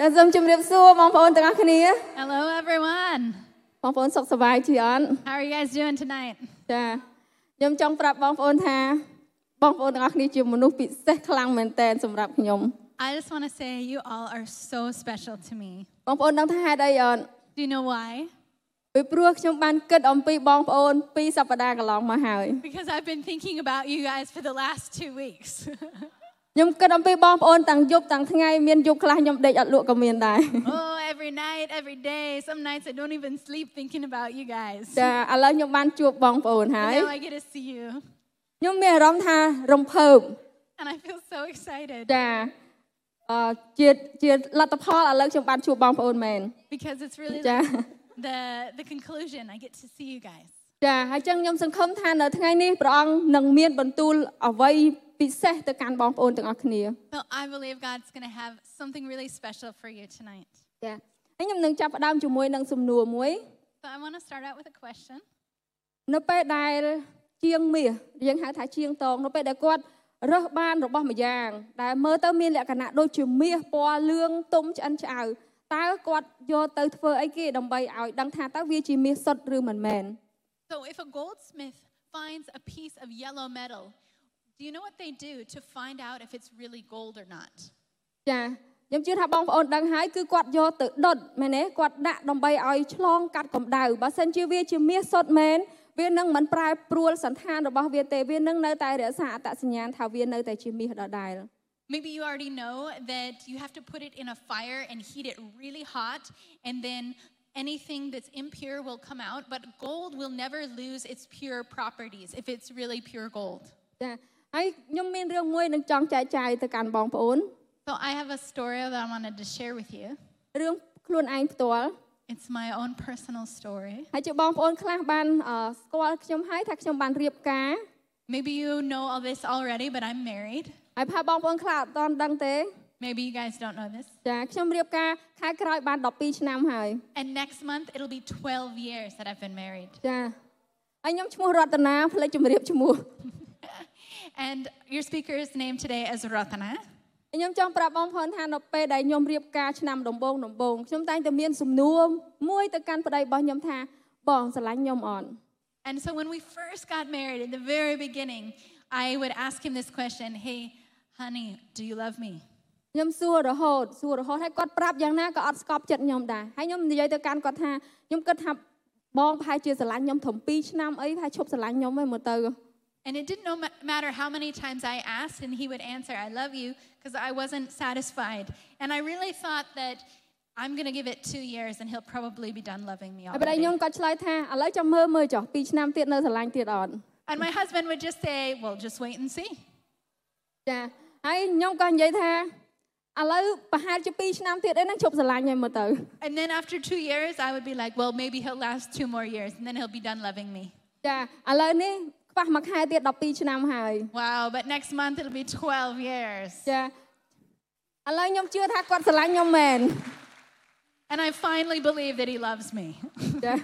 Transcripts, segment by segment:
ចាសូមជម្រាបសួរបងប្អូនទាំងអស់គ្នា Hello, everyone. បងប្អូនសុខសប្បាយជាអត់ How are you guys doing tonight? ចាខ្ញុំចង់ប្រាប់បងប្អូនថាបងប្អូនទាំងអស់គ្នាជាមនុស្សពិសេសខ្លាំងមែនតើសម្រាប់ខ្ញុំ I just want to say you all are so special to me. បងប្អូនដឹងថាហេតុអីអត់ Do you know why? ពីព្រោះខ្ញុំបានគិតអំពីបងប្អូនពីរសប្តាហ៍កន្លងមកហើយ Because I've been thinking about you guys for the last two weeks. ខ្ញុំគិតអំពីបងប្អូនទាំងយប់ទាំងថ្ងៃមានយប់ខ្លះខ្ញុំដេកអត់លក់ក៏មានដែរ oh, every night, every day. Some nights I don't even sleep thinking about you guys. ចាឥឡូវខ្ញុំបានជួបបងប្អូនហើយ And now I get to see you. ខ្ញុំមានអារម្មណ៍ថារំភើប And I feel so excited ចាអឺជាជាលទ្ធផលឥឡូវខ្ញុំបានជួបបងប្អូនមែន because it's really ចា the, the conclusion. I get to see you guys. ចាហើយចឹងខ្ញុំសង្ឃឹមថានៅថ្ងៃនេះព្រះអង្គនឹងមានបន្ទូលអ្វី ពិសេសទៅកាន់បងប្អូនទាំងអស់គ្នា So I believe God's going to have something really special for you tonight. ចាហើយខ្ញុំនឹងចាប់ផ្ដើមជាមួយនឹងសំណួរមួយ So I want to start out with a question. នៅពេលដែលជាងមាសយើងហៅថាជាងតងនៅពេលដែលគាត់រើសបានរបស់ម្យ៉ាង ដែលមើលទៅមានលក្ខណៈដូចជាមាសពណ៌លឿងទុំឆ្អិនឆ្អៅតើគាត់យកទៅធ្វើអីគេដើម្បីឲ្យដឹងថាតើវាជាមាសសុទ្ធឬមិនមែន So if a goldsmith finds a piece of yellow metal, do you know what they do to find out if it's really gold or not? ចាខ្ញុំជឿថាបងប្អូនដឹងហើយគឺគាត់យកទៅដុតមែនទេគាត់ដាក់ដើម្បីឲ្យឆ្លងកាត់កម្ដៅបើសិនជាវាជាមាសសុទ្ធមែនវានឹងមិនប្រែប្រួលសន្តានរបស់វាទេវានឹងនៅតែរក្សាអត្តសញ្ញាណថាវានៅតែជាមាសដដែល Maybe you already know that you have to put it in a fire and heat it really hot, and then anything that's impure will come out, but gold will never lose its pure properties if it's really pure gold. ចា ហើយខ្ញុំមានរឿងមួយនឹងចង់ចែកចាយទៅកាន់បងប្អូន So I have a story that I wanted to share with you. រឿងខ្លួនឯងផ្ទាល់ It's my own personal story. ហើយជាបងប្អូនខ្លះបានអឺស្គាល់ខ្ញុំហើយថាខ្ញុំបានរៀបការ Maybe you know all this already, but I'm married. ហើយផាបងប្អូនខ្លះអត់ទាន់ដឹងទេ Maybe you guys don't know this. ចាខ្ញុំរៀបការខែក្រោយបាន12ឆ្នាំហើយ And next month, it'll be 12 years that I've been married. ចាហើយខ្ញុំឈ្មោះរតនាផ្លេចជំរាបឈ្មោះ And your speaker's name today is Ratana. ខ្ញុំចង់ប្រាប់បងប្អូនថានៅពេលដែលខ្ញុំរៀបការឆ្នាំដំបូងដំបូងខ្ញុំតែងតែមានសំណួរមួយទៅកាន់ប្តីរបស់ខ្ញុំថាបងស្រឡាញ់ខ្ញុំអត់ And so when we first got married, in the very beginning, I would ask him this question Hey, honey, do you love me? ខ្ញុំសួររហូតសួររហូតហើយគាត់ប្រាប់យ៉ាងណាក៏អត់ស្កប់ចិត្តខ្ញុំដែរហើយខ្ញុំនិយាយទៅកាន់គាត់ថាខ្ញុំគិតថាបងប្រហែលជាស្រឡាញ់ខ្ញុំត្រឹម2ឆ្នាំអីថាឈប់ស្រឡាញ់ខ្ញុំឯងមើលទៅ And it didn't no ma- matter how many times I asked, and he would answer, I love you, because I wasn't satisfied. And I really thought that I'm going to give it two years and he'll probably be done loving me ហើយប្តី already. ខ្ញុំក៏ឆ្លើយថាឥឡូវចាំមើលមើលចុះ2ឆ្នាំទៀតនៅស្រឡាញ់ទៀតអត់ And my husband would just say, Well, just wait and see. ចាហើយខ្ញុំក៏និយាយថាឥឡូវប្រហែលជា2ឆ្នាំទៀតអីហ្នឹងឈប់ស្រឡាញ់ហើយមើលទៅ And then after two years, I would be like, Well, maybe he'll last two more years and then he'll be done loving me. ចាឥឡូវនេះ ខ្វះមួយខែទៀត12ឆ្នាំហើយ Wow, but next month it'll be 12 years. ចាឥឡូវខ្ញុំជឿថាគាត់ស្រឡាញ់ខ្ញុំមែន And I finally believe that he loves me. ចា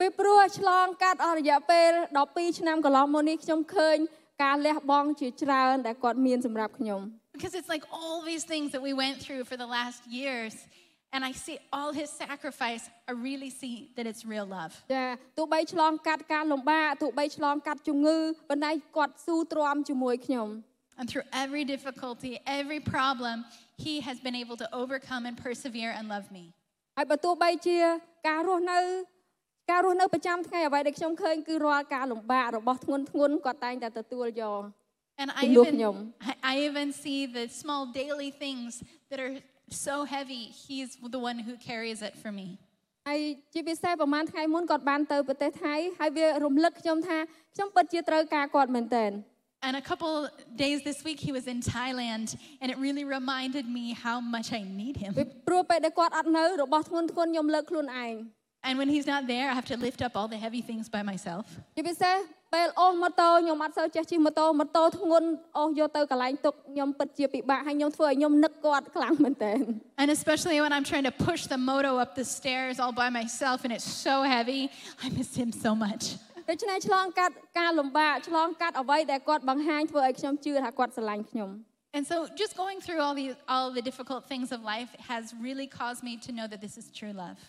ពីព្រោះឆ្លងកាត់អស់រយៈពេល12ឆ្នាំកន្លងមកនេះខ្ញុំឃើញការលះបង់ជាច្រើនដែលគាត់មានសម្រាប់ខ្ញុំ Because it's like all these things that we went through for the last years. And I see all his sacrifice. I really see that it's real love. ចាទោះបីឆ្លងកាត់ការលំបាកទោះបីឆ្លងកាត់ជំងឺប៉ុន្តែគាត់ស៊ូទ្រាំជាមួយខ្ញុំ And through every difficulty, every problem, he has been able to overcome and persevere and love me. ហើយបើទោះបីជាការរស់នៅការរស់នៅប្រចាំថ្ងៃអ្វីដែលខ្ញុំឃើញគឺរាល់ការលំបាករបស់ធ្ងន់ធ្ងរគាត់តែងតែទទួលយក And Iជំនួស even, ខ្ញុំ I, I even see the small daily things that are so heavy. He's the one who carries it for me. ហើយជាពិសេសប្រហែលថ្ងៃមុនគាត់បានទៅប្រទេសថៃហើយវារំលឹកខ្ញុំថាខ្ញុំពិតជាត្រូវការគាត់មែនទែន And a couple days this week, he was in Thailand, and it really reminded me how much I need ពី him. ព្រោះពេលដែលគាត់អត់នៅរបស់ធ្ងន់ធ្ងរខ្ញុំលើកខ្លួនឯង And when he's not there, I have to lift up all the heavy things by myself. ជាពិសេស ពេលអូសម៉ូតូខ្ញុំអត់សូវចេះជិះម៉ូតូម៉ូតូធ្ងន់អូសយកទៅកន្លែងទុកខ្ញុំពិតជាពិបាកហើយខ្ញុំធ្វើឲ្យខ្ញុំនឹកគាត់ខ្លាំងមែនទែន And especially when I'm trying to push the moto up the stairs all by myself and it's so heavy, I miss him so much. ដូច្នេះឆ្លងកាត់ការលំបាកឆ្លងកាត់អ្វីដែលគាត់បង្ហាញធ្វើឲ្យខ្ញុំជឿថាគាត់ស្រឡាញ់ខ្ញុំ And so just going through all the all the difficult things of life has really caused me to know that this is true love.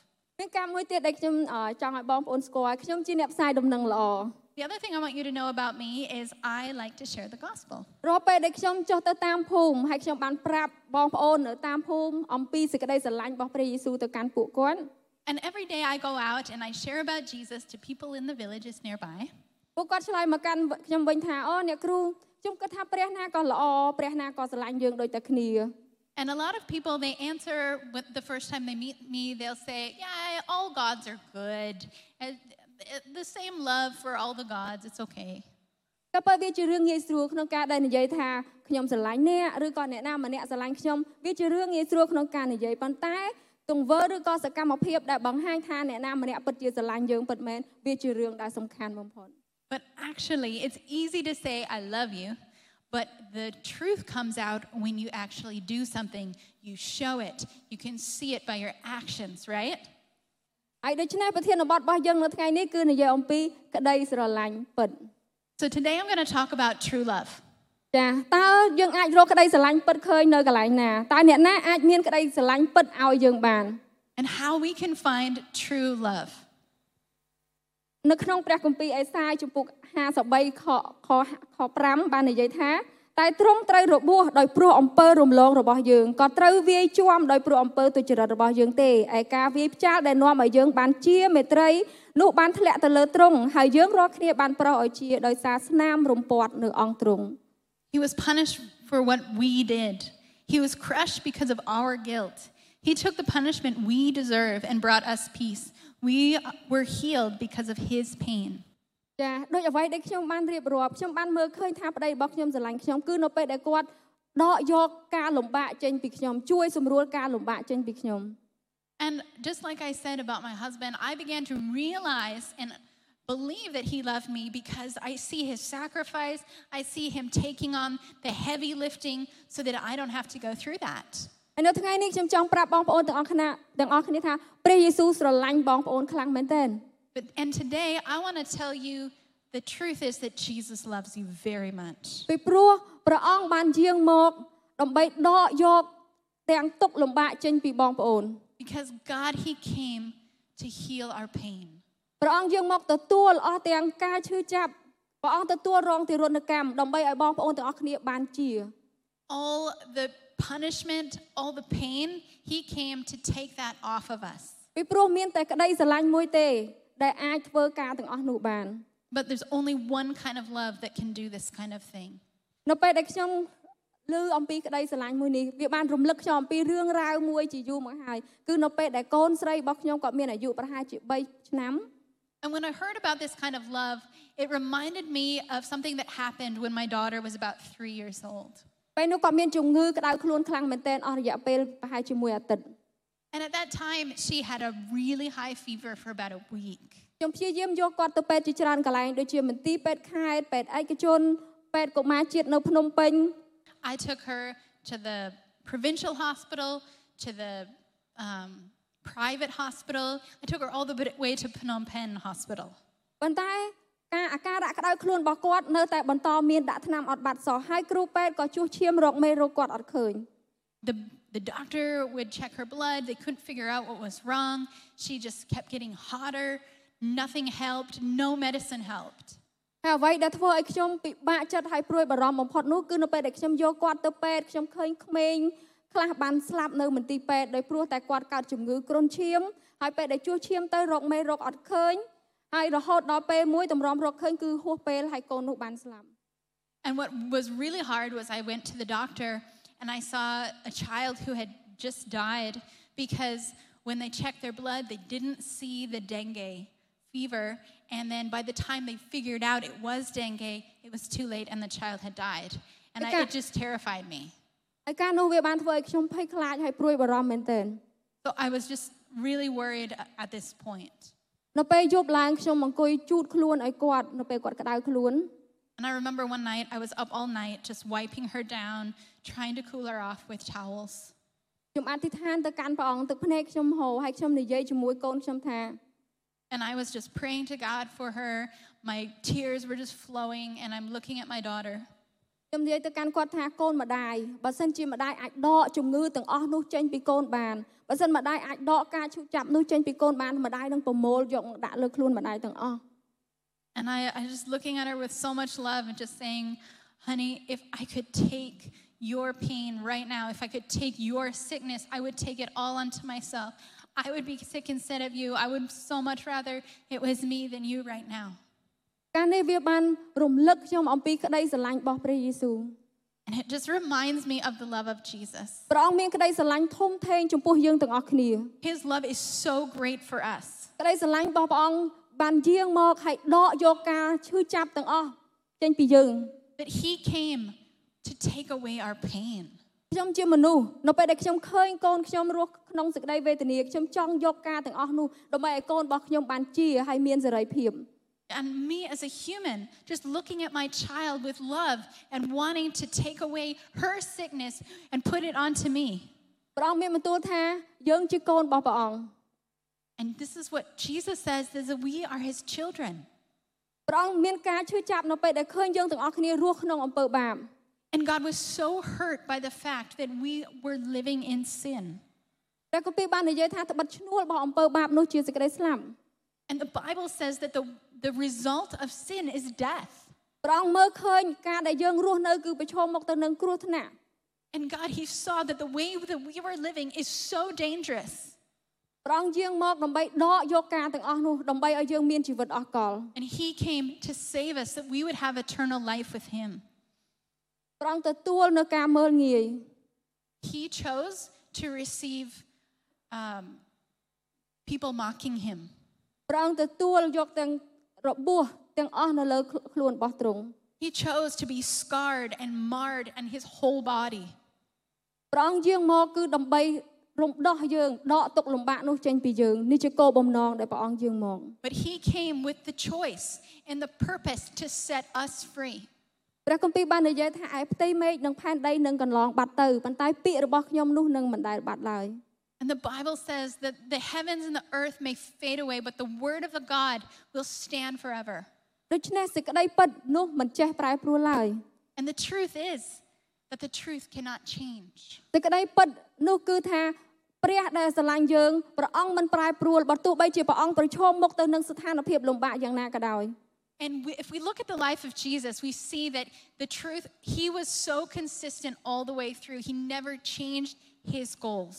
មានការមួយទៀតដែលខ្ញុំអឺចង់ឲ្យបងប្អូនស្គាល់ខ្ញុំជាអ្នកផ្សាយដំណឹងល្អ The other thing I want you to know about me is I like to share the gospel. រាល់ពេលដែលខ្ញុំចុះទៅតាមភូមិហើយខ្ញុំបានប្រាប់បងប្អូននៅតាមភូមិអំពីសេចក្តីស្រឡាញ់របស់ព្រះយេស៊ូវទៅកាន់ពួកគាត់ And every day I go out and I share about Jesus to people in the villages nearby. ពួកគាត់ឆ្លើយមកកាន់ខ្ញុំវិញថាអូអ្នកគ្រូខ្ញុំគិតថាព្រះណាក៏ល្អព្រះណាក៏ស្រឡាញ់យើងដូចតែគ្នា And a lot of people, they answer with the first time they meet me, they'll say, Yeah, all gods are good. And The same love for all the gods, it's okay. ក៏ប៉ុន្តែវាជារឿងងាយស្រួលក្នុងការដែលនិយាយថាខ្ញុំស្រឡាញ់អ្នកឬក៏អ្នកណាម្នាក់ស្រឡាញ់ខ្ញុំវាជារឿងងាយស្រួលក្នុងការនិយាយប៉ុន្តែទង្វើឬក៏សកម្មភាពដែលបង្ហាញថាអ្នកណាម្នាក់ពិតជាស្រឡាញ់យើងពិតមែនវាជារឿងដែលសំខាន់បំផុត But actually, it's easy to say, I love you, but the truth comes out when you actually do something. You show it, you can see it by your actions, right? ហើយដូច្នេះប្រធានបទរបស់យើងនៅថ្ងៃនេះគឺនិយាយអំពីក្តីស្រឡាញ់ពិត So today I'm going to talk about true love. ចាតើយើងអាចរកក្តីស្រឡាញ់ពិតឃើញនៅកន្លែងណាតើអ្នកណាអាចមានក្តីស្រឡាញ់ពិតឲ្យយើងបាន And how we can find true love. នៅក្នុងព្រះគម្ពីរអេសាយជំពូក53ខខខ5បាននិយាយថា តែទ្រង់ត្រូវរបួសដោយព្រោះអំពើរំលងរបស់យើងក៏ត្រូវវាយជាំដោយព្រោះអំពើទុច្ចរិតរបស់យើងទេឯការវាយផ្ចាលដែលនាំឲ្យយើងបានជាមេត្រីនោះបានធ្លាក់ទៅលើទ្រង់ហើយយើងរាល់គ្នាបានប្រោសឲ្យជាដោយសារស្នាមរំពាត់នៅអង្គទ្រង់ He was punished for what we did. He was crushed because of our guilt. He took the punishment we deserve and brought us peace. We were healed because of his pain. ចាដូចអ្វីដែលខ្ញុំបានរៀបរាប់ខ្ញុំបានមើលឃើញថាប្តីរបស់ខ្ញុំស្រឡាញ់ខ្ញុំគឺនៅពេលដែលគាត់ដកយកការលំបាកចេញពីខ្ញុំជួយសម្រួលការលំបាកចេញពីខ្ញុំ And just like I said about my husband, I began to realize and believe that he loved me because I see his sacrifice. I see him taking on the heavy lifting so that I don't have to go through that. ហើយនៅថ្ងៃនេះខ្ញុំចង់ប្រាប់បងប្អូនទាំងអស់គ្នាទាំងអស់គ្នាថាព្រះយេស៊ូវស្រឡាញ់បងប្អូនខ្លាំងមែនទែន But and today I want to tell you the truth is that Jesus loves you very much. ពីព្រោះព្រះអង្គបានយាងមកដើម្បីដកយកទាំងទុកលំបាកចេញពីបងប្អូន Because God he came to heal our pain. ព្រះអង្គយាងមកទទួលអស់ទាំងការឈឺចាប់ព្រះអង្គទទួលរងទារុណកម្មដើម្បីឲ្យបងប្អូនទាំងអស់គ្នាបានជា All the punishment, all the pain, he came to take that off of us. ពីព្រោះមានតែក្តីស្រឡាញ់មួយទេ ដែលអាចធ្វើការទាំងអស់នោះបាន But there's only one kind of love that can do this kind of thing. នៅពេលដែលខ្ញុំឮអំពីក្តីស្រឡាញ់មួយនេះវាបានរំលឹកខ្ញុំអំពីរឿងរ៉ាវមួយជាយូរមកហើយគឺនៅពេលដែលកូនស្រីរបស់ខ្ញុំគាត់មានអាយុប្រហែលជា3ឆ្នាំ And when I heard about this kind of love, it reminded me of something that happened when my daughter was about three years old. ពេលនោះគាត់មានជំងឺក្តៅខ្លួនខ្លាំងមែនទែនអស់រយៈពេលប្រហែលជាមួយអាទិត្យ And at that time, she had a really high fever for about a week. ខ្ញុំព្យាយាមយកគាត់ទៅពេទ្យជាច្រើនកន្លែងដូចជាមន្ទីរពេទ្យខេត្តពេទ្យឯកជនពេទ្យកុមារជាតិនៅភ្នំពេញ I took her to the provincial hospital, to the um, private hospital. I took her all the way to Phnom Penh Hospital. ប៉ុន្តែការអាការៈក្តៅខ្លួនរបស់គាត់នៅតែបន្តមានដាក់ថ្នាំអត់បាត់សោះហើយគ្រូពេទ្យក៏ជួសឈាមរកមេរោគគាត់អត់ឃើញ The, the doctor would check her blood. They couldn't figure out what was wrong. She just kept getting hotter. Nothing helped. No medicine helped. ហើយអ្វីដែលធ្វើឲ្យខ្ញុំពិបាកចិត្តហើយព្រួយបារម្ភបំផុតនោះគឺនៅពេលដែលខ្ញុំយកគាត់ទៅពេទ្យខ្ញុំឃើញក្មេងខ្លះបានស្លាប់នៅមន្ទីរពេទ្យដោយព្រោះតែគាត់កើតជំងឺគ្រុនឈាមហើយពេលដែលជួសឈាមទៅរកមេរោគអត់ឃើញហើយរហូតដល់ពេលមួយតម្រាំរកឃើញគឺហួសពេលហើយកូននោះបានស្លាប់ And what was really hard was I went to the doctor and I saw a child who had just died because when they checked their blood, they didn't see the dengue fever. And then by the time they figured out it was dengue, it was too late and the child had died. And I, Okay. it just terrified me. ហើយការនោះវាបានធ្វើឲ្យខ្ញុំភ័យខ្លាចហើយព្រួយបារម្ភមែនទែន So I was just really worried at this point. នៅពេលយប់ឡើងខ្ញុំអង្គុយជូតខ្លួនឲ្យគាត់នៅពេលគាត់ក្តៅខ្លួន And I remember one night I was up all night just wiping her down, trying to cool her off with towels. ខ្ញុំអធិដ្ឋានទៅកាន់ព្រះអង្គទឹកភ្នែកខ្ញុំហូរហើយខ្ញុំនិយាយជាមួយកូនខ្ញុំថា And I was just praying to God for her. My tears were just flowing, and I'm looking at my daughter. ខ្ញុំនិយាយទៅកាន់គាត់ថាកូនម្ដាយបើសិនជាម្ដាយអាចដកជំងឺទាំងអស់នោះចេញពីកូនបានបើសិនម្ដាយអាចដកការឈឺចាប់នោះចេញពីកូនបានម្ដាយនឹងប្រមូលយកមកដាក់លើខ្លួនម្ដាយទាំងអស់ And I, I just looking at her with so much love and just saying, honey, if I could take your pain right now, if I could take your sickness, I would take it all onto myself. I would be sick instead of you. I would so much rather it was me than you right now. ការនេះវាបានរំលឹកខ្ញុំអំពីក្តីស្រឡាញ់របស់ព្រះយេស៊ូវ And it just reminds me of the love of Jesus. ព្រះអង្គមានក្តីស្រឡាញ់ធំធេងចំពោះយើងទាំងអស់គ្នា His love is so great for us. ក្តីស្រឡាញ់របស់ព្រះអង្គបានយាងមកឲ្យដកយកការឈឺចាប់ទាំងអស់ចេញពីយើង That He came to take away our pain. ខ្ញុំជាមនុស្សនៅពេលដែលខ្ញុំឃើញកូនខ្ញុំរស់ក្នុងសេចក្តីវេទនាខ្ញុំចង់យកការទាំងអស់នោះដើម្បីឲ្យកូនរបស់ខ្ញុំបានជាហើយមានសេរីភាព And me as a human, just looking at my child with love and wanting to take away her sickness and put it onto me. ព្រះអង្គមានបន្ទូលថាយើងជាកូនរបស់ព្រះអង្គ And this is what Jesus says is that we are his children. ព្រះអង្គមានការឈឺចាប់នៅពេលដែលឃើញយើងទាំងអស់គ្នារស់ក្នុងអំពើបាប And God was so hurt by the fact that we were living in sin. ព្រះគម្ពីរបាននិយាយថាត្បិតឈ្នួលរបស់អំពើបាបនោះជាសេចក្តីស្លាប់ And the Bible says that the, the result of sin is death. ព្រះអង្គមើលឃើញការដែលយើងរស់នៅគឺប្រឈមមុខទៅនឹងគ្រោះថ្នាក់ And God, he saw that the way that we were living is so dangerous. ព្រះអង្គយាងមកដើម្បីដកយកការទាំងអស់នោះដើម្បីឲ្យយើងមានជីវិតអស់កល And he came to save us that we would have eternal life with him. ព្រះអង្គទទួលនៅការមើលងាយ He chose to receive um, people mocking him. ព្រះអង្គទទួលយកទាំងរបួសទាំងអស់នៅលើខ្លួនរបស់ទ្រង់ He chose to be scarred and marred and his whole body. ព្រះអង្គយាងមកគឺដើម្បីរំដោះយើងដកទុកលំបាកនោះចេញពីយើងនេះជាគោលបំណងដែលព្រះអង្គយាងមក But he came with the choice and the purpose to set us free. ព្រះគម្ពីរបាននិយាយថាឯផ្ទៃមេឃនិងផែនដីនឹងកន្លងបាត់ទៅប៉ុន្តែពាក្យរបស់ខ្ញុំនោះនឹងមិនដែលបាត់ឡើយ And the Bible says that the heavens and the earth may fade away, but the word of the God will stand forever. ដូច្នេះសេចក្តីពិតនោះមិនចេះប្រែប្រួលឡើយ And the truth is that the truth cannot change. សេចក្តីពិតនោះគឺថាព្រះដែលស្រឡាញ់យើងព្រះអង្គមិនប្រែប្រួលបើទោះបីជាព្រះអង្គប្រឈមមុខទៅនឹងស្ថានភាពលំបាកយ៉ាងណាក៏ដោយ And we, if we look at the life of Jesus, we see that the truth, he was so consistent all the way through. He never changed his goals.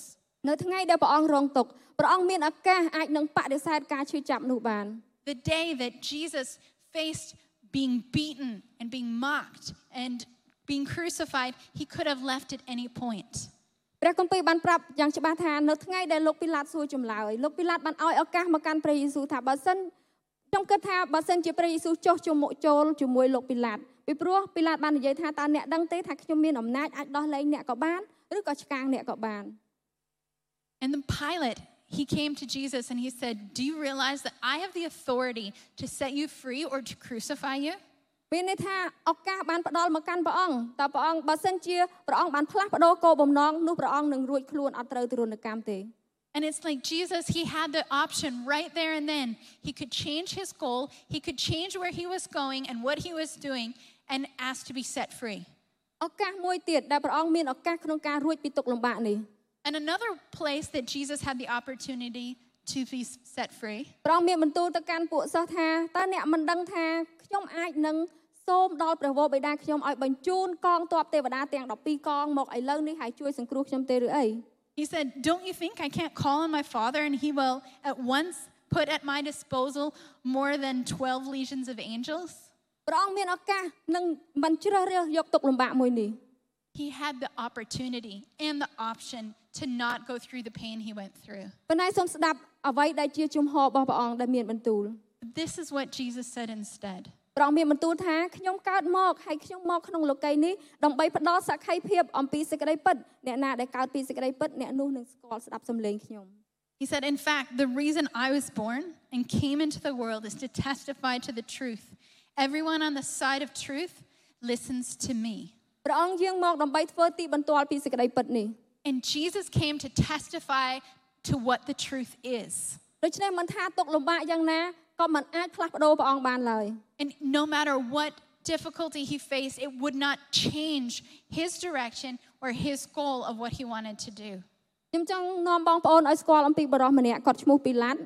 នៅថ្ងៃដែលព្រះអង្គរងទុក្ខព្រះអង្គមានឱកាសអាចនឹងបដិសេធការឈឺចាប់នោះបាន The day that Jesus faced being beaten and being mocked and being crucified, he could have left at any point. ព្រះគម្ពីរបានប្រាប់យ៉ាងច្បាស់ថានៅថ្ងៃដែលលោកពីឡាតសួរចម្លើយលោកពីឡាតបានឲ្យឱកាសមកកាន់ព្រះយេស៊ូវថាបើសិន ខ្ញុំគិតថាបើសិនជាព្រះយេស៊ូវចុះជាមួយចូលជាមួយលោកពីឡាតពីព្រោះពីឡាតបាននិយាយថាតើអ្នកដឹងទេថាខ្ញុំមានអំណាចអាចដោះលែងអ្នកក៏បានឬក៏ឆ្កាងអ្នកក៏បាន And then Pilate, he came to Jesus and he said, Do you realize that I have the authority to set you free or to crucify you? មានន័យថាឱកាសបានផ្ដល់មកកាន់ព្រះអង្គតើព្រះអង្គបើសិនជាព្រះអង្គបានផ្លាស់ប្ដូរគោលបំណងនោះព្រះអង្គនឹងរួចខ្លួនអត់ត្រូវទរណកម្មទេ And it's like Jesus, he had the option right there and then. He could change his goal, he could change where he was going and what he was doing, and ask to be set free. ឱកាសមួយទៀតដែលព្រះអង្គមានឱកាសក្នុងការរួចពីទុក្ខលំបាកនេះ And another place that Jesus had the opportunity to be set free ព្រះអង្គមានបន្ទូលទៅកាន់ពួកសិស្សថាតើអ្នកមិនដឹងថាខ្ញុំអាចនឹងសូមដល់ព្រះវរបិតាខ្ញុំឲ្យបញ្ជូនកងទ័ពទេវតាទាំង12កងមកឥឡូវនេះហើយជួយសង្គ្រោះខ្ញុំទេឬអី He said, Don't you think I can't call on my father and he will at once put at my disposal more than 12 legions of angels? ព្រះអង្គមានឱកាសនឹងមិនជ្រើសរើសយកទុក្ខលំបាកមួយនេះ He had the opportunity and the option to not go through the pain he went through. ប៉ុន្តែសូមស្ដាប់អ្វីដែលជាជំហររបស់ព្រះអង្គដែលមានបន្ទូល This is what Jesus said instead. ព្រះអង្គមានបន្ទូលថាខ្ញុំកើតមកហើយខ្ញុំមកក្នុងលោកីយ៍នេះដើម្បីផ្ដល់សក្ខីភាពអំពីសេចក្តីពិតអ្នកណាដែលកើតពីសេចក្តីពិតអ្នកនោះនឹងស្គាល់ស្ដាប់សំឡេងខ្ញុំ He said, In fact, the reason I was born and came into the world is to testify to the truth. Everyone on the side of truth listens to me. ព្រះអង្គយាងមកដើម្បីធ្វើទីបន្ទាល់ពីសេចក្តីពិតនេះ And Jesus came to testify to what the truth is. ដូច្នេះមិនថាទុកលំបាកយ៉ាងណា ក៏មិនអាចផ្លាស់ប្ដូរព្រះអង្គបានឡើយ And no matter what difficulty he faced, it would not change his direction or his goal of what he wanted to do. ខ្ញុំចង់នាំបងប្អូនឲ្យស្គាល់អំពីបរិសម្នាក់គាត់ឈ្មោះពីឡាត់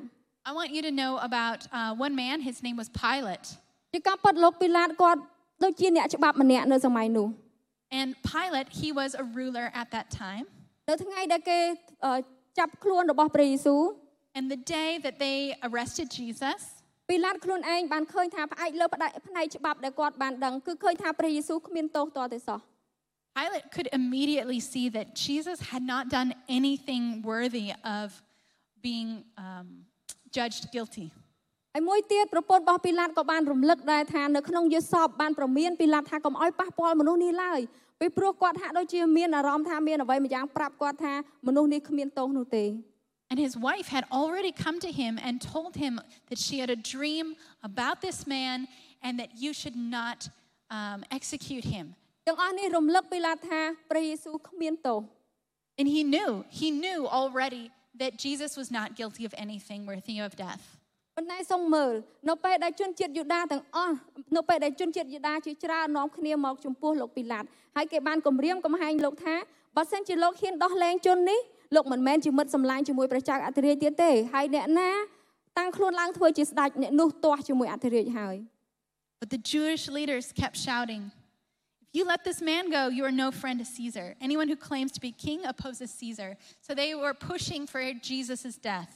I want you to know about uh, one man, his name was Pilate. ជាការពិតលោកពីឡាតគាត់ដូចជាអ្នកច្បាប់ម្នាក់នៅសម័យនោះ And Pilate, he was a ruler at that time. នៅថ្ងៃដែលគេអឺចាប់ខ្លួនរបស់ព្រះយេស៊ូវ And the day that they arrested Jesus, ពីឡាតខ្លួនឯងបានឃើញថាផ្អែកលើផ្នែកផ្នែកច្បាប់ដែលគាត់បានដឹងគឺឃើញថាព្រះយេស៊ូវគ្មានទោសតទេសោះ Pilate could immediately see that Jesus had not done anything worthy of being um, judged guilty. ហើយមួយទៀតប្រពន្ធរបស់ពីឡាតក៏បានរំលឹកដែរថានៅក្នុងយេសបបានប្រមានពីឡាតថាកុំឲ្យប៉ះពាល់មនុស្សនេះឡើយពីព្រោះគាត់ហាក់ដូចជាមានអារម្មណ៍ថាមានអ្វីម្យ៉ាងប្រាប់គាត់ថាមនុស្សនេះគ្មានទោសនោះទេ And his wife had already come to him and told him that she had a dream about this man and that you should not um, execute him. ទាំងអស់នេះរំលឹកពីឡាតថាព្រះយេស៊ូវគ្មានទោស And he knew, he knew already that Jesus was not guilty of anything worthy of death. ប៉ុន្តែសូមមើលនៅពេលដែលជនជាតិយូដាទាំងអស់នៅពេលដែលជនជាតិយូដាជាច្រើននាំគ្នាមកចំពោះលោកពីឡាតហើយគេបានគម្រាមកំហែងលោកថាបើសិនជាលោកហ៊ានដោះលែងជននេះ លោកមិនមែនជាមិត្តសម្លាញ់ជាមួយព្រះចៅអធិរាជទៀតទេហើយអ្នកណាតាំងខ្លួនឡើងធ្វើជាស្ដេចអ្នកនោះទាស់ជាមួយអធិរាជហើយ But the Jewish leaders kept shouting, If you let this man go, you are no friend to Caesar. Anyone who claims to be king opposes Caesar. So they were pushing for Jesus' death.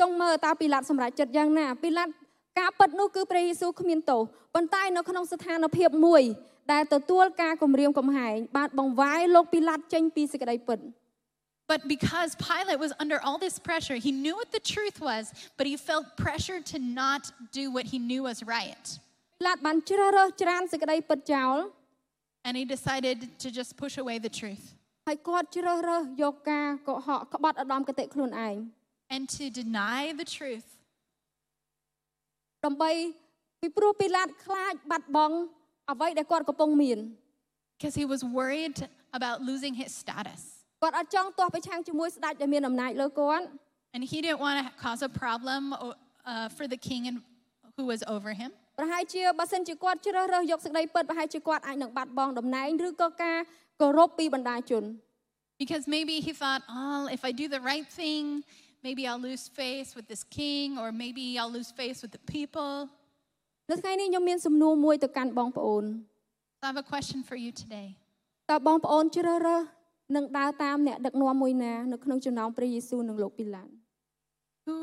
ចង់មើលតើពីឡាតសម្រាប់ចិត្តយ៉ាងណាពីឡាតការពិតនោះគឺព្រះយេស៊ូវគ្មានទោសប៉ុន្តែនៅក្នុងស្ថានភាពមួយដែលទទួលការគម្រាមកំហែងបានបង្វែរលោកពីឡាតចេញពីសេចក្តីពិត But because Pilate was under all this pressure, he knew what the truth was, but he felt pressure to not do what he knew was right. ពីឡាតបានជ្រើសរើសច្រានសេចក្តីពិតចោល And he decided to just push away the truth ហើយគាត់ជ្រើសរើសយកការកុហកក្បត់ឧត្តមគតិខ្លួនឯង and to deny the truth ដើម្បីពីព្រោះពីឡាតខ្លាចបាត់បង់អ្វីដែលគាត់កំពុងមាន because he was worried about losing his status. គាត់អត់ចង់ទាស់ប្រឆាំងជាមួយស្ដេចដែលមានអំណាចលើគាត់ And he didn't want to cause a problem uh, for the king and, who was over him. ប្រហែលជាបើសិនជាគាត់ជ្រើសរើសយកសេចក្តីពិតប្រហែលជាគាត់អាចនឹងបាត់បង់តំណែងឬក៏ការគោរពពីបណ្ដាជន Because maybe he thought, oh, if I do the right thing, maybe I'll lose face with this king, or maybe I'll lose face with the people. នៅថ្ងៃនេះខ្ញុំមានសំណួរមួយទៅកាន់បងប្អូន So I have a question for you today. តើបងប្អូនជ្រើសរើស នឹងដើរតាមអ្នកដឹកនាំមួយណានៅក្នុងចំណោមព្រះយេស៊ូវនិងលោកពីឡាន Who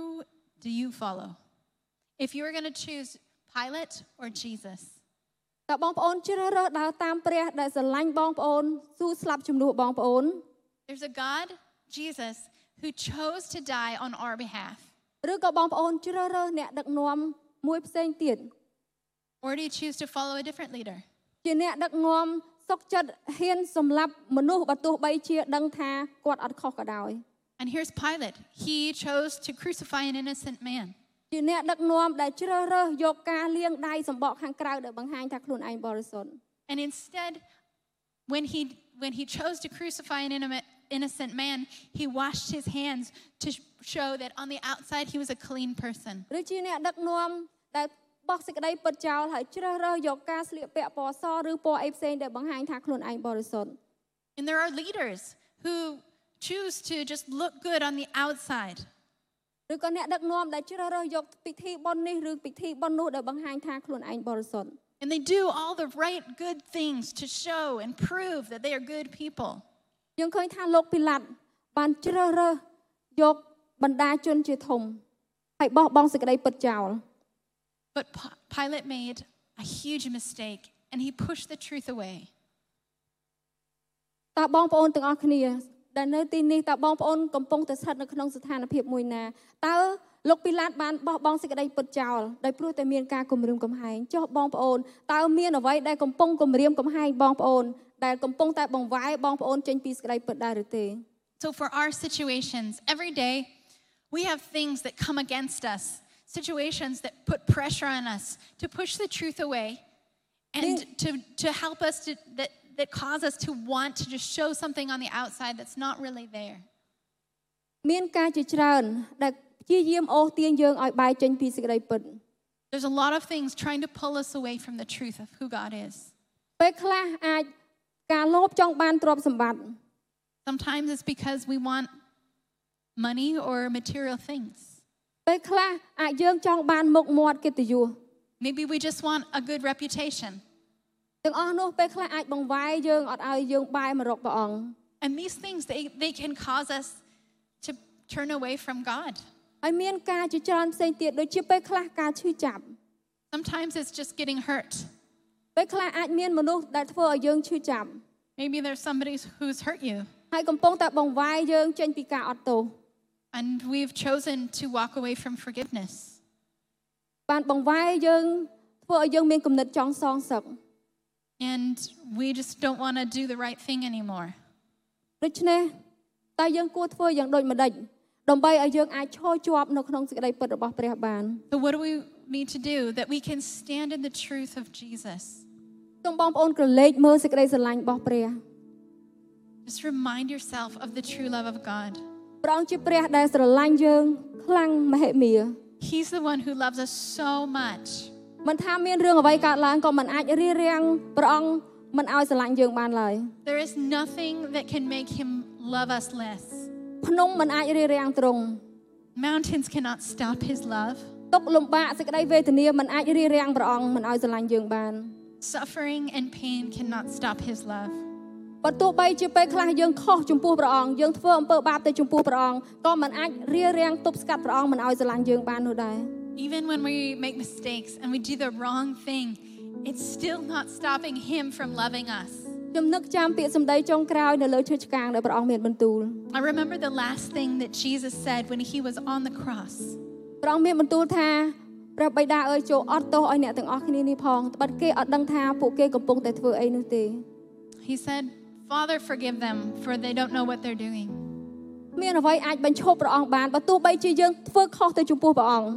do you follow? If you were going to choose Pilate or Jesus, តើបងប្អូនជ្រើសរើសដើរតាមព្រះដែលស្រឡាញ់បងប្អូនស៊ូស្លាប់ជំនួសបងប្អូន there's a God, Jesus, who chose to die on our behalf. ឬក៏បងប្អូនជ្រើសរើសអ្នកដឹកនាំមួយផ្សេងទៀត Or do you choose to follow a different leader? ជាអ្នកដឹកនាំ សុកចិត្តហ៊ានសម្លាប់មនុស្សបើទោះបីជាដឹងថាគាត់អត់ខុសក៏ដោយ And here's Pilate. He chose to crucify an innocent man. ជាអ្នកដឹកនាំដែលជ្រើសរើសយកការលាងដៃសម្បកខាងក្រៅដែលបង្ហាញថាខ្លួនឯងបរិសុទ្ធ And instead, when he, when he chose to crucify an intimate- innocent man, he washed his hands to sh- show that on the outside he was a clean person. ឬជាអ្នកដឹកនាំដែល បោះសេចក្តីពិតចោលហើយជ្រើសរើសយកការស្លៀកពាក់ពណ៌សឬពណ៌អីផ្សេងដែលបង្ហាញថាខ្លួនឯងបរិសុទ្ធ And there are leaders who choose to just look good on the outside. ឬក៏អ្នកដឹកនាំដែលជ្រើសរើសយកពិធីបុណ្យនេះឬពិធីបុណ្យនោះដែលបង្ហាញថាខ្លួនឯងបរិសុទ្ធ And they do all the right good things to show and prove that they are good people. យើងឃើញថាលោកពីឡាត់បានជ្រើសរើសយកបណ្ដាជនជាធំហើយបោះបង់សេចក្តីពិតចោល But P- Pilate made a huge mistake and he pushed the truth away. តើបងប្អូនទាំងអស់គ្នាដែលនៅទីនេះតើបងប្អូនកំពុងតែស្ថិតនៅក្នុងស្ថានភាពមួយណាតើលោកពីឡាតបានបោះបង់សេចក្តីពិតចោលដោយព្រោះតែមានការគំរាមកំហែងចុះបងប្អូនតើមានអ្វីដែលកំពុងគំរាមកំហែងបងប្អូនដែលកំពុងតែបង្វែរបងប្អូនចេញពីសេចក្តីពិតដែរឬទេ So, for our situations, every day we have things that come against us, situations that put pressure on us to push the truth away and to, to help us to, that, that cause us to want to just show something on the outside that's not really there. មានការជាច្រើនដែលព្យាយាមអូសទាញយើងឲ្យបែរចេញពីសេចក្តីពិត There's a lot of things trying to pull us away from the truth of who God is. ពេលខ្លះអាចការលោភចង់បានទ្រព្យសម្បត្តិ Sometimes it's because we want money or material things. ពេលខ្លះអាចយើងចង់បានមុខមាត់កិត្តិយស Maybe we just want a good reputation. ទាំងអស់នោះពេលខ្លះអាចបង្វែរយើងអត់ឲ្យយើងបែរមករកព្រះអង្គ And these things, they, they can cause us to turn away from God. ហើយមានការជាច្រើនផ្សេងទៀតដូចជាពេលខ្លះការឈឺចាប់ Sometimes it's just getting hurt. ពេលខ្លះអាចមានមនុស្សដែលធ្វើឲ្យយើងឈឺចាប់ Maybe there's somebody who's hurt you, ហើយកំពុងតែបង្វែរយើងចេញពីការអត់ទោស and we've chosen to walk away from forgiveness. បានបង្វែរយើងធ្វើឲ្យយើងមានគំនិតចង់សងសឹក And we just don't want to do the right thing anymore. ដូច្នេះតើយើងគួរធ្វើយ៉ាងដូចម្ដេចដើម្បីឲ្យយើងអាចឈរជាប់នៅក្នុងសេចក្តីពិតរបស់ព្រះបាន So, what do we need to do that we can stand in the truth of Jesus? សូមបងប្អូនក្រឡេកមើលសេចក្តីស្រឡាញ់របស់ព្រះ Just remind yourself of the true love of God. ព្រះអង្គជាព្រះដែលស្រឡាញ់យើងខ្លាំងមហិមា He's the one who loves us so much. មិនថាមានរឿងអ្វីកើតឡើងក៏មិនអាចរារាំងព្រះអង្គមិនឲ្យស្រឡាញ់យើងបានឡើយ There is nothing that can make him love us less. ភ្នំមិនអាចរារាំងទ្រង់ Mountains cannot stop his love. ទុកលំបាកសេចក្តីវេទនាមិនអាចរារាំងព្រះអង្គមិនឲ្យស្រឡាញ់យើងបាន Suffering and pain cannot stop his love. បើទោះបីជាពេលខ្លះយើងខុសចំពោះព្រះអង្គយើងធ្វើអំពើបាបទៅចំពោះព្រះអង្គក៏មិនអាចរារាំងទប់ស្កាត់ព្រះអង្គមិនឲ្យស្រឡាញ់យើងបាននោះដែរ Even when we make mistakes and we do the wrong thing, it's still not stopping him from loving us. ខ្ញុំនឹកចាំពាក្យសម្ដីចុងក្រោយនៅលើឈើឆ្កាងដែលព្រះអង្គមានបន្ទូល I remember the last thing that Jesus said when he was on the cross. ព្រះអង្គមានបន្ទូលថាព្រះបិតាអើយចូលអត់ទោសឲ្យអ្នកទាំងអស់គ្នានេះផងត្បិតគេអត់ដឹងថាពួកគេកំពុងតែធ្វើអីនោះទេ He said, Father, forgive them, for they don't know what they're doing. មានអ្វីអាចបញ្ឈប់ព្រះអង្គបានបើទោះបីជាយើងធ្វើខុសទៅចំពោះព្រះអង្គ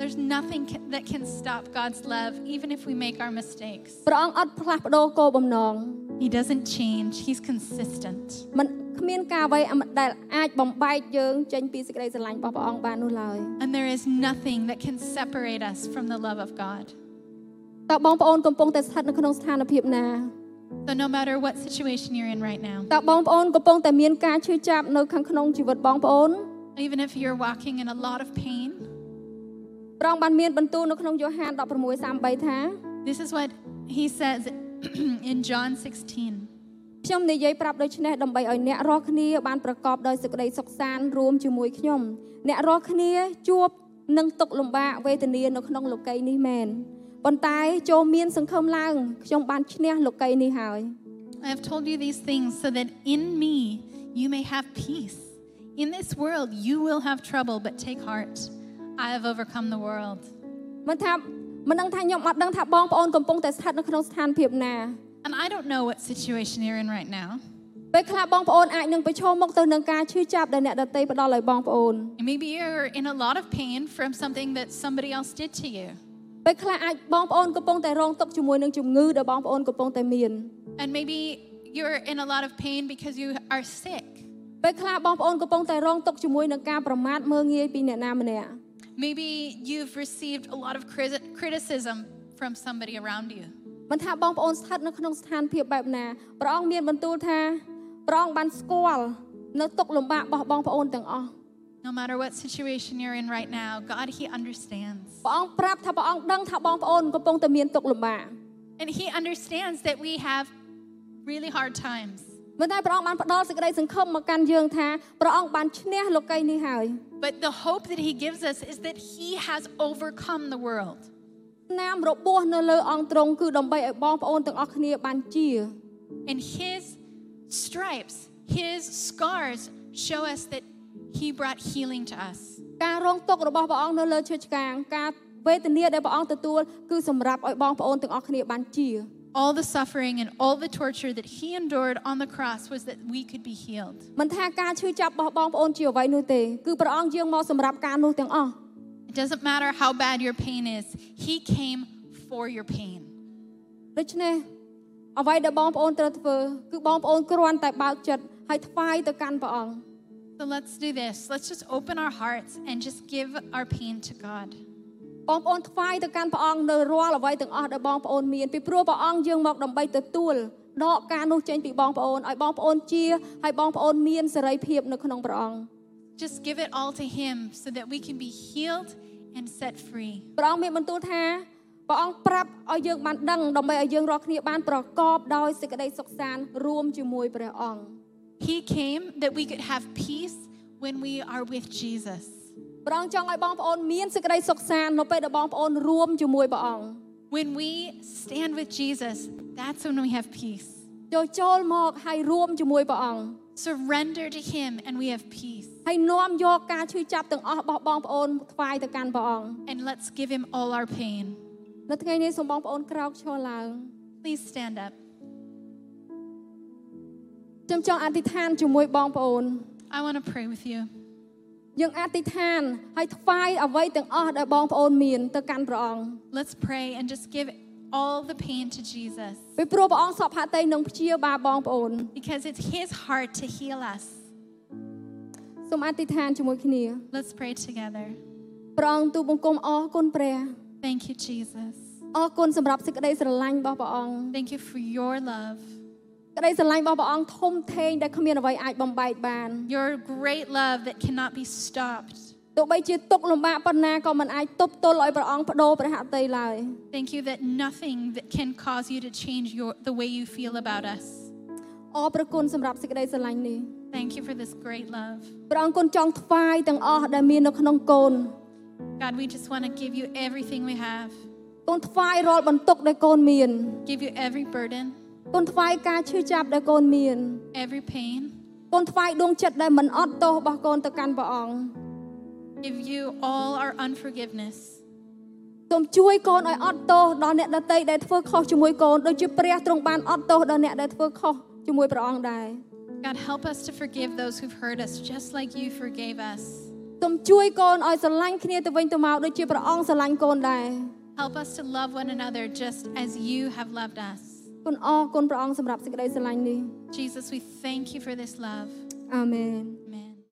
There's nothing ca- that can stop God's love, even if we make our mistakes. ព្រះអង្គអត់ផ្លាស់ប្ដូរគោលបំណង He doesn't change, He's consistent. មិនគ្មានការអ្វីដែលអាចបំបែកយើងចេញពីសេចក្តីស្រឡាញ់របស់ព្រះអង្គបាននោះឡើយ And there is nothing that can separate us from the love of God. តើបងប្អូនកំពុងតែស្ថិតនៅក្នុងស្ថានភាពណា So, no matter what situation you're in right now, តើបងប្អូនកំពុងតែមានការឈឺចាប់នៅខាងក្នុងជីវិតបងប្អូន even if you're walking in a lot of pain, ព្រះអង្គបានមានបន្ទូលនៅក្នុងយ៉ូហាន16:33ថា this is what He says in John 16. ខ្ញុំនិយាយប្រាប់ដូច្នេះដើម្បីឲ្យអ្នករាល់គ្នាបានប្រកបដោយសេចក្តីសុខសាន្តរួមជាមួយខ្ញុំ អ្នករាល់គ្នាជួបនឹងទុក្ខលំបាកវេទនានៅក្នុងលោកីយ៍នេះមែន ប៉ុន្តែចូលមានសង្ឃឹមឡើងខ្ញុំបានឈ្នះលោកីយ៍នេះហើយ I have told you these things so that in me you may have peace. In this world you will have trouble, but take heart. I have overcome the world. មិនថាមិនដឹងថាខ្ញុំអត់ដឹងថាបងប្អូនកំពុងតែស្ថិតនៅក្នុងស្ថានភាពណា And I don't know what situation you're in right now. ពេលខ្លះបងប្អូនអាចនឹងប្រឈមមុខទៅនឹងការឈឺចាប់ដែលអ្នកដទៃផ្ដល់ឲ្យបងប្អូន And maybe you're in a lot of pain from something that somebody else did to you. ពេលខ្លះអាចបងប្អូនកំពុងតែរងទុក្ខជាមួយនឹងជំងឺដែលបងប្អូនកំពុងតែមាន And maybe you're in a lot of pain because you are sick. ពេលខ្លះបងប្អូនកំពុងតែរងទុក្ខជាមួយនឹងការប្រមាថមើលងាយពីអ្នកណាម្នាក់ Maybe you've received a lot of criti- criticism from somebody around you. មិនថាបងប្អូនស្ថិតនៅក្នុងស្ថានភាពបែបណាព្រះអង្គមានបន្ទូលថាព្រះអង្គបានស្គាល់នៅទុក្ខលំបាករបស់បងប្អូនទាំងអស់ No matter what situation you're in right now, God, He understands. ព្រះអង្គប្រាប់ថាព្រះអង្គដឹងថាបងប្អូនកំពុងតែមានទុក្ខលំបាក And He understands that we have really hard times. មិនតែព្រះអង្គបានផ្ដល់សេចក្តីសង្ឃឹមមកកាន់យើងថាព្រះអង្គបានឈ្នះលោកីយ៍នេះហើយ But the hope that He gives us is that He has overcome the world. នាមរបួសនៅលើអង្គទ្រង់គឺដើម្បីឲ្យបងប្អូនទាំងអស់គ្នាបានជា And His stripes, His scars show us that He brought healing to us. ការរងទុក្ខរបស់ព្រះអង្គនៅលើឈើឆ្កាងការវេទនាដែលព្រះអង្គទទួលគឺសម្រាប់ឲ្យបងប្អូនទាំងអស់គ្នាបានជា All the suffering and all the torture that He endured on the cross was that we could be healed. មិនថាការឈឺចាប់របស់បងប្អូនជាអ្វីនោះទេគឺព្រះអង្គយាងមកសម្រាប់ការនោះទាំងអស់ It doesn't matter how bad your pain is, He came for your pain. ដូច្នេះអ្វីដែលបងប្អូនត្រូវធ្វើគឺបងប្អូនគ្រាន់តែបើកចិត្តហើយថ្វាយទៅកាន់ព្រះអង្គ So let's do this. Let's just open our hearts and just give our pain to God. បងប្អូនថ្វាយទៅកាន់ព្រះអង្គនៅរាល់អ្វីទាំងអស់ដែលបងប្អូនមានពីព្រោះព្រះអង្គយើងមកដើម្បីទទួលដកការនោះចេញពីបងប្អូនឲ្យបងប្អូនជាឲ្យបងប្អូនមានសេរីភាពនៅក្នុងព្រះអង្គ Just give it all to Him so that we can be healed and set free. ព្រះអង្គមានបន្ទូលថាព្រះអង្គប្រាប់ឲ្យយើងបានដឹងដើម្បីឲ្យយើងរាល់គ្នាបានប្រកបដោយសេចក្តីសុខសាន្តរួមជាមួយព្រះអង្គ He came that we could have peace when we are with Jesus. ព្រះអង្គចង់ឲ្យបងប្អូនមានសេចក្តីសុខសាន្តនៅពេលដែលបងប្អូនរួមជាមួយព្រះអង្គ When we stand with Jesus, that's when we have peace. ចូលចូលមកហើយរួមជាមួយព្រះអង្គ Surrender to Him and we have peace. ហើយនាំយកការឈឺចាប់ទាំងអស់របស់បងប្អូនថ្វាយទៅកាន់ព្រះអង្គ And let's give Him all our pain. នៅថ្ងៃនេះសូមបងប្អូនក្រោកឈរឡើង Please stand up. ខ្ញុំចង់អធិដ្ឋានជាមួយបងប្អូន I want to pray with you. យើងអធិដ្ឋានហើយថ្វាយអ្វីទាំងអស់ដែលបងប្អូនមានទៅកាន់ព្រះអង្គ Let's pray and just give all the pain to Jesus ពីព្រោះព្រះអង្គសពហត្ថីនឹងព្យាបាលបងប្អូន because it's His heart to heal us. សូមអធិដ្ឋានជាមួយគ្នា Let's pray together. ព្រះអង្គទូលបង្គំអរគុណព្រះ Thank you, Jesus. អរគុណសម្រាប់សេចក្តីស្រឡាញ់របស់ព្រះអង្គ Thank you for your love, ក្តីស្រឡាញ់របស់ព្រះអង្គធំធេងដែលគ្មានអ្វីអាចបំបែកបាន your great love that cannot be stopped. ទោះបីជាទុកលំបាកប៉ុណ្ណាក៏មិនអាចទប់ទល់ឲ្យព្រះអង្គបដូរព្រះហត្ថីឡើយ Thank you that nothing that can cause you to change your, the way you feel about us. អរព្រគុណសម្រាប់សេចក្តីស្រឡាញ់នេះ Thank you for this great love. ព្រះអង្គគុណចង់ថ្វាយទាំងអស់ដែលមាននៅក្នុងកូន God, we just want to give you everything we have, កូនថ្វាយរាល់បន្ទុកដែលកូនមាន give you every burden, កូនថ្វាយការឈឺចាប់ដែលកូនមាន every pain, កូនថ្វាយដួងចិត្តដែលមិនអត់ទោសរបស់កូនទៅកាន់ព្រះអង្គ give you all our unforgiveness. សូមជួយកូនឲ្យអត់ទោសដល់អ្នកដទៃដែលធ្វើខុសជាមួយកូនដូចជាព្រះទ្រង់បានអត់ទោសដល់អ្នកដែលធ្វើខុសជាមួយព្រះអង្គដែរ God, help us to forgive those who've hurt us just like you forgave us. សូមជួយកូនឲ្យស្រឡាញ់គ្នាទៅវិញទៅមកដូចជាព្រះអង្គស្រឡាញ់កូនដែរ Help us to love one another just as you have loved us. គុណអរគុណព្រះអង្គសម្រាប់សេចក្តីស្រឡាញ់នេះ Jesus, we thank you for this love. អាមែន Amen.